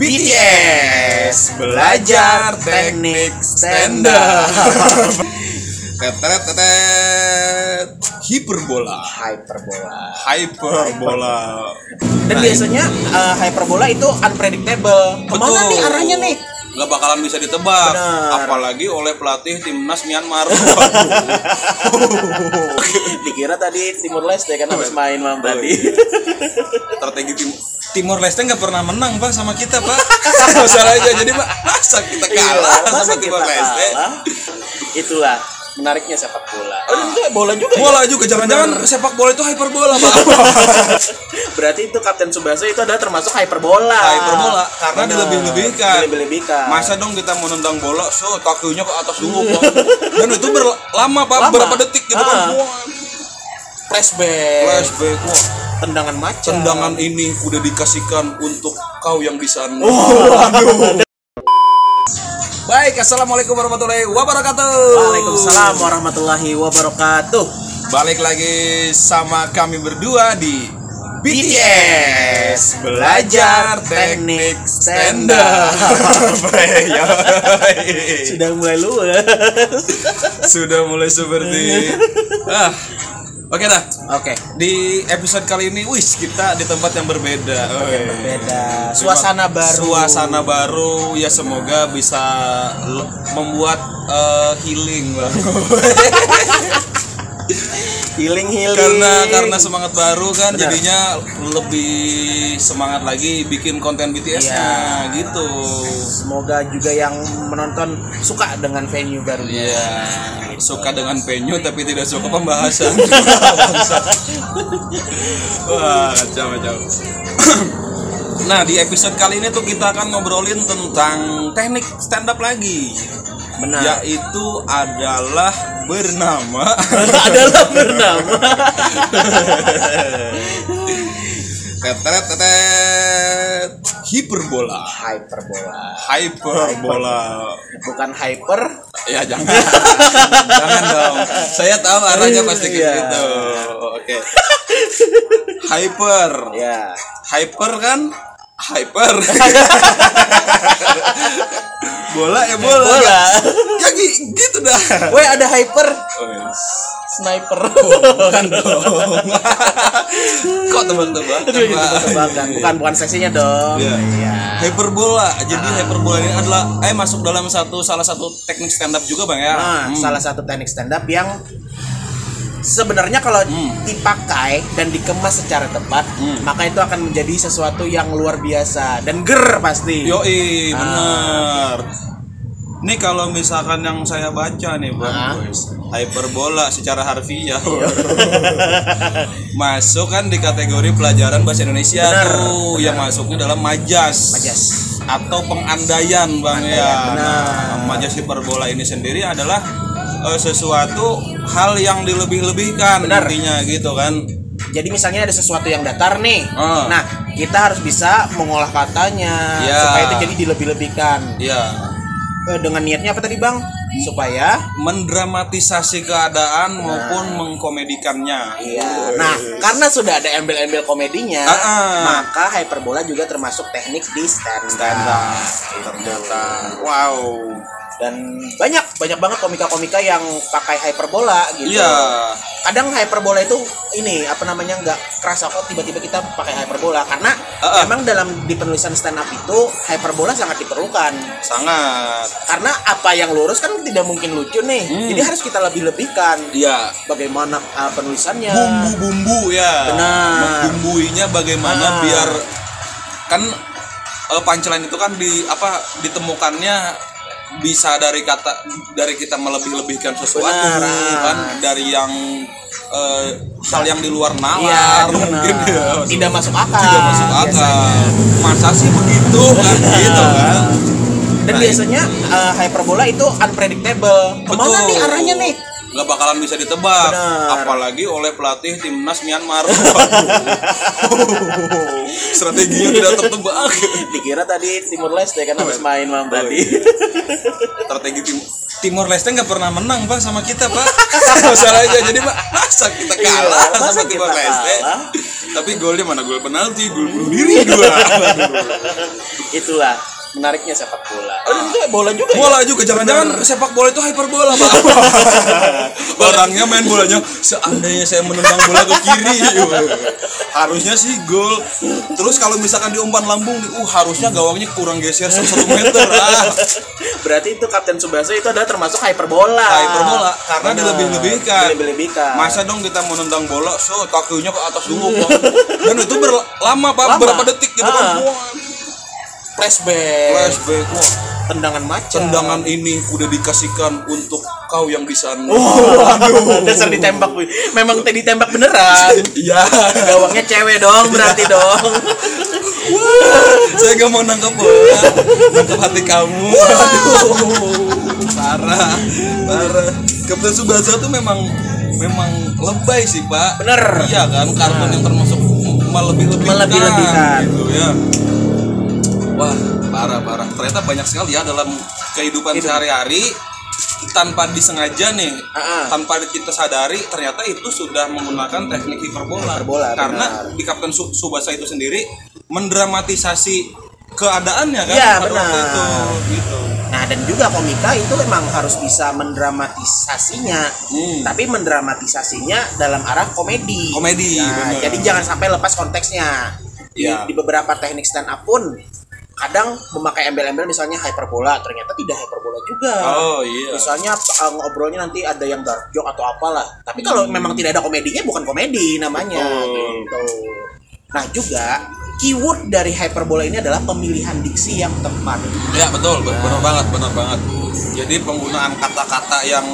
BTS belajar teknik stand up. Tetet tetet hiperbola. Hyperbola. Hyperbola. Dan biasanya eh, hyperbola itu unpredictable. Ke mana Betul. nih arahnya nih? Nggak bakalan bisa ditebak Benar. apalagi oleh pelatih timnas Myanmar Dikira tadi Timur Leste kan habis main malam Oh, tadi. iya. strategi tim Timor Leste nggak pernah menang pak sama kita pak masalahnya jadi pak masa kita kalah Iya, masa sama kita Timor Leste kalah? Itulah menariknya sepak bola. Oh, itu bola juga ya? bola juga jangan-jangan sepak bola itu hyperbola pak Berarti itu Kapten Subasa itu adalah termasuk hyperbola. hyperbola karena Benar. dilebih-lebihkan Dilebih-lebihkan. masa dong kita mau nendang bola so kakinya ke atas dulu Bang. dan itu berlama pak Lama. berapa detik gitu kan flashback. flashback wah Tendangan macan. tendangan ini udah dikasihkan untuk kau yang di sana Baik, assalamualaikum warahmatullahi wabarakatuh. Waalaikumsalam warahmatullahi wabarakatuh. Balik lagi sama kami berdua di BTS belajar teknik stand up. Sudah mulai luas. Sudah mulai seperti ah. Oke dah. Oke. Di episode kali ini, wis kita di tempat yang berbeda. Oi. Beda. Suasana baru. Suasana baru ya semoga bisa membuat eh, healing bang. Healing healing. karena karena semangat baru kan Benar. jadinya lebih semangat lagi bikin konten BTS-nya gitu. Semoga juga yang menonton suka dengan venue baru. Iya, suka dengan venue tapi tidak suka pembahasan. Wah, kacau kacau. Nah, di episode kali ini tuh kita akan ngobrolin tentang teknik stand up lagi. Benar. Yaitu adalah bernama adalah bernama. tetet tetet hiperbola. Hyperbola. Hyperbola. Bukan hyper. Ya jangan. jangan dong. Saya tahu arahnya pasti ke Iya. situ. Oke. Hyper. Ya. Hyper kan hyper. bola ya bola. Bola. Ya gi- gitu dah. Woi ada hyper. Oh, Sniper. Bukan dong. Kok tebak-tebak? Tebak-tebakan. Bukan bukan seksinya dong. Iya. Iya. Hyperbola. Jadi hyperbola ini adalah eh masuk dalam satu salah satu teknik stand up juga, Bang ya. Nah, Hmm. salah satu teknik stand up yang sebenarnya kalau Hmm. dipakai dan dikemas secara tepat, Hmm. maka itu akan menjadi sesuatu yang luar biasa dan ger pasti. Yoi, Ah. bener. Nih kalau misalkan yang saya baca nih bang, Ah. boys, hyperbola secara harfiah masuk kan di kategori pelajaran bahasa Indonesia Bener, tuh, yang masuknya dalam majas, Majas. atau pengandaian bang ya. benar. Nah, majas hiperbola ini sendiri adalah eh, sesuatu hal yang dilebih-lebihkan Benar. intinya gitu kan. Jadi misalnya ada sesuatu yang datar nih. Ah. Nah, kita harus bisa mengolah katanya Ya. supaya itu jadi dilebih-lebihkan. Ya, Eh, dengan niatnya apa tadi, Bang? Supaya mendramatisasi keadaan maupun mengkomedikannya. Iya. Nah, karena sudah ada embel-embel komedinya, Ah, ah. maka hyperbola juga termasuk teknik di stand up. stand up ternyata wow Dan banyak banyak banget komika-komika yang pakai hyperbola gitu. iya Kadang hyperbola itu ini apa namanya nggak kerasa kok tiba-tiba kita pakai hyperbola karena ah. memang dalam di penulisan stand up itu hyperbola sangat diperlukan. sangat Karena apa yang lurus kan tidak mungkin lucu nih. Hmm. Jadi harus kita lebih lebihkan iya bagaimana uh, penulisannya. bumbu-bumbu ya Benar. membumbuinya bagaimana Ah. biar kan eh, punchline itu kan di apa ditemukannya bisa dari kata dari kita melebih-lebihkan sesuatu Benar. kan dari yang eh, hal yang di luar Iya, nalar benar. mungkin ya. Tidak masuk akal. tidak masuk akal biasanya. masa sih begitu kan gitu kan Dan Nah, biasanya uh, hyperbola itu unpredictable. Ke mana Betul. nih arahnya nih? Nggak bakalan bisa ditebak Benar. apalagi oleh pelatih timnas Myanmar strateginya tidak tertebak Dikira tadi Timur Leste kan habis main malam Oh, tadi. iya. strategi tim Timor Leste nggak pernah menang pak sama kita pak masalahnya jadi pak masa kita kalah Iya, masa sama kita Timor Leste kalah? Tapi golnya mana gol penalti, gol bunuh diri dua. Itulah menariknya sepak bola. Oh, juga bola juga. ya? Bola juga jangan-jangan sepak bola itu hyperbola, Pak. Orangnya main bolanya seandainya saya menendang bola ke kiri. harusnya sih gol. Terus kalau misalkan di umpan lambung, uh harusnya gawangnya kurang geser satu meter. Ah, Berarti itu Kapten Subasa itu adalah termasuk hyperbola. hyperbola karena dilebih-lebihkan. Dilebih-lebihkan. Masa dong kita mau nendang bola, so kakinya ke atas dulu, Pak. Dan itu berlama, Pak, Lama. berapa detik gitu kan. Ah. Wah, flashback. flashback, wah. Tendangan macan. Tendangan ini udah dikasihkan untuk kau yang di sana. Waduh, dasar ditembak. Memang tadi ditembak beneran. Iya. Gawangnya cewek dong berarti dong. Saya gak mau nangkep bola, nangkep hati kamu. Aduh, parah, parah. Kapten Subasa tuh memang memang lebay sih pak. Bener. Iya kan, kartun yang termasuk melebih-lebihkan. Melebih-lebihkan. Gitu ya. Wah, parah parah. Ternyata banyak sekali ya dalam kehidupan Hidup. sehari-hari tanpa disengaja nih, ah. tanpa kita sadari ternyata itu sudah menggunakan teknik hiperbola. Hiperbola, Karena benar. di Kapten Su- Subasa itu sendiri mendramatisasi keadaannya kan Iya, pada waktu benar. itu gitu. Nah dan juga komika itu emang harus bisa mendramatisasinya, Hmm. tapi mendramatisasinya dalam arah komedi. Komedi, Nah, bener. jadi jangan sampai lepas konteksnya. Di, Iya. di beberapa teknik stand up pun kadang memakai embel-embel misalnya hyperbola, ternyata tidak hyperbola juga. Oh iya. Misalnya uh, ngobrolnya nanti ada yang dark joke atau apalah. Tapi kalau memang tidak ada komedinya bukan komedi namanya Betul. gitu. Nah, juga keyword dari hyperbola ini adalah pemilihan diksi yang tepat. Ya betul, be- benar banget, benar banget. Jadi penggunaan kata-kata yang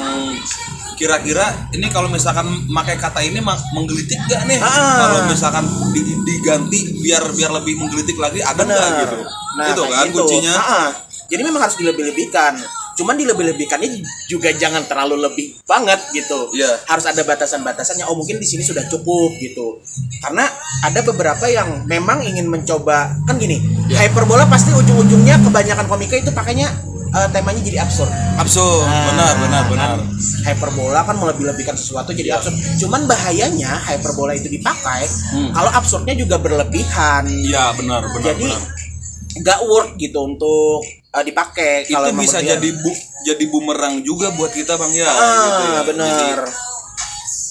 kira-kira ini kalau misalkan pakai kata ini menggelitik gak nih? Ah. Kalau misalkan di- diganti biar biar lebih menggelitik lagi ada nggak gitu? Itu kayak kan gitu. kuncinya. Ah, Jadi memang harus dilebih-lebihkan. Cuman dilebih-lebihkannya juga jangan terlalu lebih banget gitu. Iya. Harus ada batasan-batasannya. Oh mungkin di sini sudah cukup gitu. Karena ada beberapa yang memang ingin mencoba kan gini. Iya. Hyperbola pasti ujung-ujungnya kebanyakan komika itu pakainya eh, temanya jadi absurd. Absurd, Nah, benar, benar, benar. kan Hyperbola kan melebih-lebihkan sesuatu jadi absurd. Cuman bahayanya hyperbola itu dipakai Hmm. kalau absurdnya juga berlebihan. Iya benar, benar, jadi benar. Nggak work gitu untuk uh, dipakai Itu kalau bisa berlebihan. jadi bu jadi bumerang juga buat kita bang ya. ah gitu ya. benar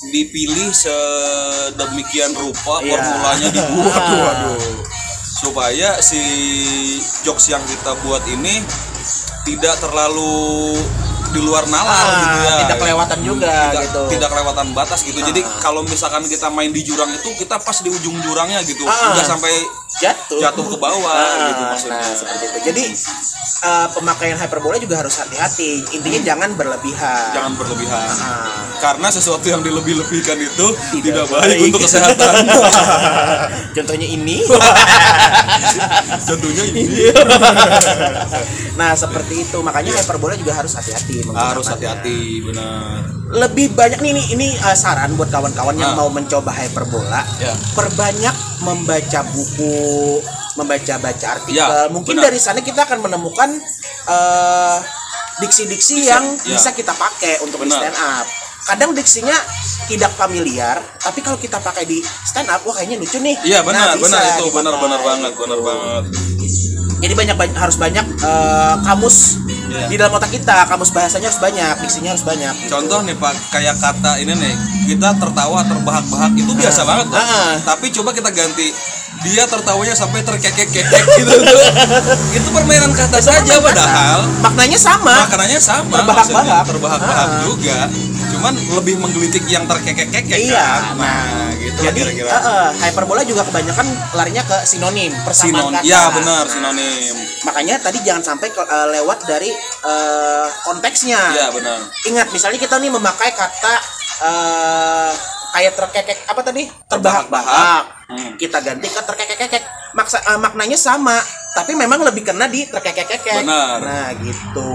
dipilih sedemikian rupa Iya. formulanya dibuat Ah. waduh. supaya si jokes yang kita buat ini tidak terlalu di luar nalar Ah, gitu ya. tidak kelewatan juga tidak, gitu. tidak kelewatan batas gitu. Jadi Ah. kalau misalkan kita main di jurang itu kita pas di ujung jurangnya gitu. Ah. sampai jatuh. jatuh ke bawah Ah, gitu maksudnya. nah seperti itu. Jadi uh, pemakaian hyperbola juga harus hati-hati. Intinya jangan berlebihan. Jangan berlebihan. Ah. karena sesuatu yang dilebih-lebihkan itu tidak, Tidak baik baik. untuk kesehatan. Contohnya ini. Contohnya ini. Nah seperti itu. Makanya hyperbola juga harus hati-hati harus hati-hati benar lebih banyak nih ini ini uh, saran buat kawan-kawan yang Ah. mau mencoba hyperbola ya perbanyak membaca buku, membaca-baca artikel. Ya, Mungkin benar. dari sana kita akan menemukan eh, diksi-diksi yang ya. bisa kita pakai untuk di Benar. stand up. Kadang diksinya tidak familiar, tapi kalau kita pakai di stand up, wah kayaknya lucu nih. iya benar Nah, benar itu benar benar banget benar banget Jadi banyak, banyak- harus banyak eh, kamus Iya. di dalam otak kita, kamus bahasanya harus banyak, diksinya harus banyak. gitu. contoh nih pak kayak kata ini nih kita tertawa terbahak-bahak itu biasa Ah. banget loh Ah. tapi coba kita ganti dia tertawanya sampai terkekek-kekek gitu tuh itu permainan kata saja kata. padahal maknanya sama. makanannya sama Terbahak-bahak. terbahak-bahak Ah. juga cuman lebih menggelitik yang terkekek-kekek Iya, kan nah gitu lah Jadi kira-kira eh, eh, hyperbola juga kebanyakan larinya ke sinonim, persamaan Sinon kata. ya benar Nah, sinonim Makanya tadi jangan sampai ke- eh, lewat dari eh, konteksnya. ya benar Ingat misalnya kita nih memakai kata eh, kayak terkekek apa tadi? Terbahak-bahak. Hmm. Kita ganti ke terkekek-kekek. Maksa eh, maknanya sama, tapi memang lebih kena di terkekek-kekek. Benar. Nah, gitu.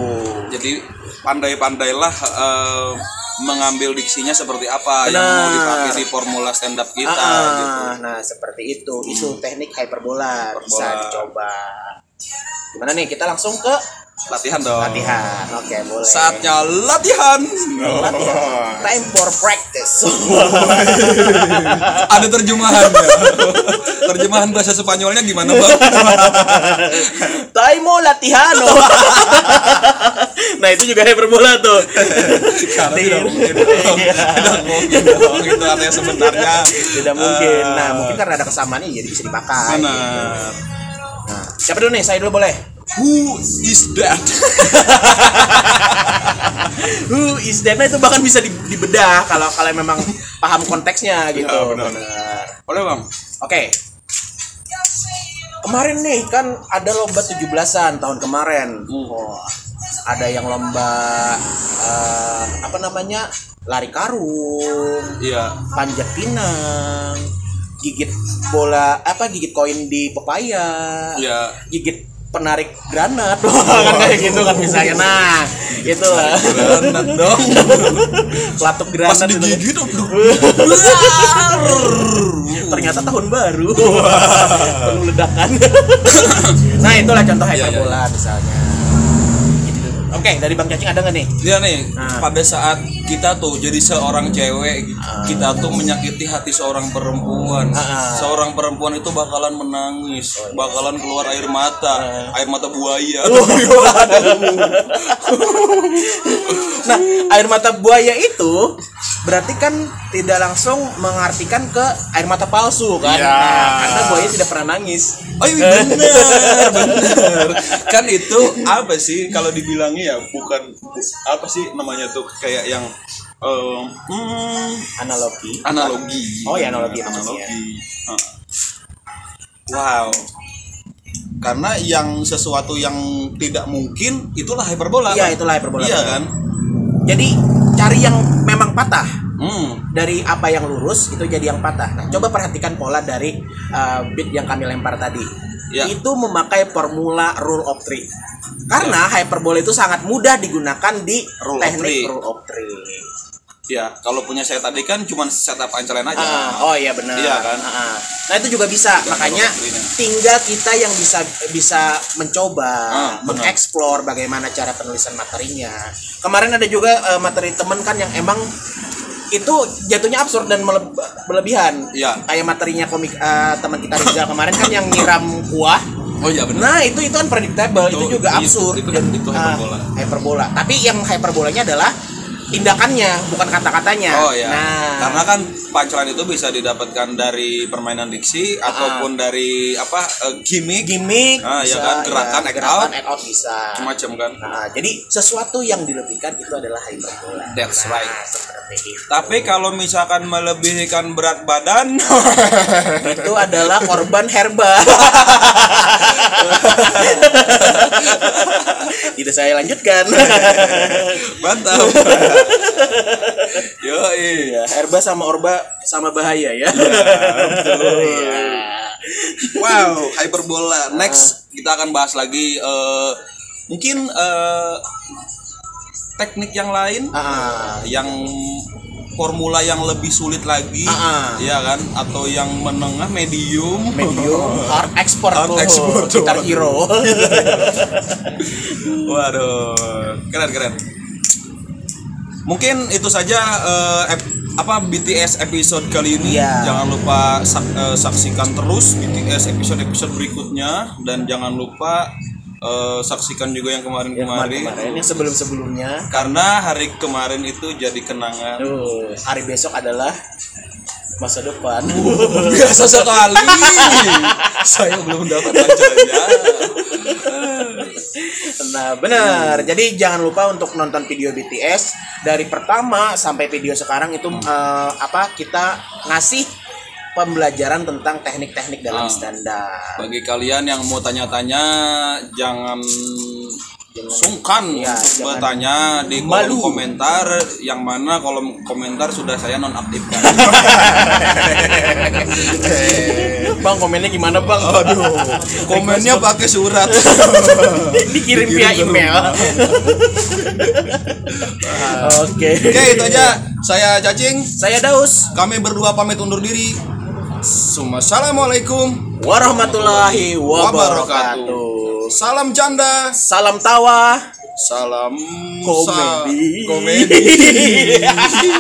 jadi pandai-pandailah eh, mengambil diksinya seperti apa yang Benar. mau dipakai di formula stand up kita Ah, gitu Hmm. Nah, seperti itu. Itu teknik hyperbola, bisa Hyperbola. dicoba. Gimana nih? Kita langsung ke latihan dong. Latihan oke boleh. Saatnya latihan. Latihan. Time for practice. Ada terjemahannya terjemahan bahasa Spanyolnya gimana bang? Time latihano nah itu juga hyperbola tuh. Karena tidak mungkin dong. Tidak. Mungkin dong itu artinya sebenarnya. Tidak mungkin. Nah Eh, mungkin karena ada kesamaan jadi bisa dipakai benar. nah, siapa dulu nih? Saya dulu boleh who is that Who is that? Nah, itu bahkan bisa di- dibedah kalau kalian memang paham konteksnya gitu. Ya, benar. Benar. boleh bang Oke. Kemarin nih kan ada lomba 17-an tahun kemarin. Wah, ada yang lomba eh, apa namanya? Lari karung, iya panjat pinang, gigit bola apa gigit koin di pepaya. iya Gigit penarik granat. Kan kayak gitu kan misalnya nah gitu. Lah granat dong. Pelatuk pas granat itu. digigit aduh. ternyata tahun baru. Penuh ledakan. Nah itulah contoh Iya, hyperbola misalnya oke dari bang cacing ada nggak nih Dia nih, Nah. pada saat kita tuh jadi seorang cewek, Ah. kita tuh menyakiti hati seorang perempuan. Ah. Seorang perempuan itu bakalan menangis, Oh, iya. bakalan keluar air mata, air mata buaya. nah air mata buaya itu berarti kan tidak langsung mengartikan ke air mata palsu kan Iya. nah, karena buaya tidak pernah nangis Oh iya bener, bener. Kan itu apa sih kalau dibilangnya ya bukan apa sih namanya tuh kayak yang em, hmm, analogi analogi. Oh, iya, analogi. Analogi. Heeh. Wow. Karena yang sesuatu yang tidak mungkin itulah hyperbola. Iya, kan? itulah hyperbola. Iya kan? jadi cari yang memang patah Hmm. dari apa yang lurus itu jadi yang patah. Nah, coba perhatikan pola dari uh, beat yang kami lempar tadi. Ya. Itu memakai formula rule of three. Karena hyperbola itu sangat mudah digunakan di Rule of teknik three. rule of three. Ya, kalau punya saya tadi kan cuma setup ancelen aja. Ah, oh iya benar. Iya kan? Ah, ah. Nah itu juga bisa. Juga Makanya tinggal kita yang bisa bisa mencoba Ah, benar. mengeksplor bagaimana cara penulisan materinya. Kemarin ada juga eh, materi temen kan yang emang itu jatuhnya absurd dan mele- berlebihan. Iya. Kayak materinya komik eh, teman kita Rizal kemarin kan yang nyiram kuah. Oh iya benar. Nah itu itu kan predictable, itu, Itu- juga itu- absurd. itu- itu ah, hyperbola. hyperbola. Tapi yang hyperbolanya adalah tindakannya, bukan kata-katanya. Oh iya. Nah, Karena kan punchline itu bisa didapatkan dari permainan diksi ataupun dari apa eh, gimmick gimmick Ah, iya kan, gerakan, act gerakan out. act out bisa macam kan. nah, jadi sesuatu yang dilebihkan itu adalah hyperbola That's Nah, right. seperti itu Tapi kalau misalkan melebihkan berat badan, itu adalah korban herba tidak saya lanjutkan mantap. Yo ya herba sama orba sama bahaya ya Iya. Wow, hyperbola. Next kita akan bahas lagi eh, mungkin eh, teknik yang lain Ah, yang formula yang lebih sulit lagi, Ah, ah. ya kan? Atau yang menengah medium. medium hard export Hard tuh export tuh. gitar hero Waduh, keren keren. Mungkin itu saja ep- apa BTS episode kali ini. Iya. Jangan lupa sak- eh, saksikan terus BTS episode-episode berikutnya dan jangan lupa eh, saksikan juga yang kemarin-kemarin. kemarin yang sebelum sebelumnya Karena hari kemarin itu jadi kenangan. Tuh, hari besok adalah masa depan. Biasa sekali. Saya belum dapat pacarnya. nah, benar. Jadi jangan lupa untuk nonton video BTS dari pertama sampai video sekarang itu eh, apa kita ngasih pembelajaran tentang teknik-teknik dalam Ah. standar. Bagi kalian yang mau tanya-tanya jangan sungkan Iya, untuk jangan bertanya di kolom malu. komentar yang mana kolom komentar sudah saya nonaktifkan. bang komennya gimana bang? Aduh, Komennya pakai surat. dikirim via email. Oke. Oke, itu aja. Saya Cacing. Saya Daus. Kami berdua pamit undur diri. Assalamualaikum. Warahmatullahi wabarakatuh. Salam canda. Salam tawa. Salam Komedi. sa- komedi.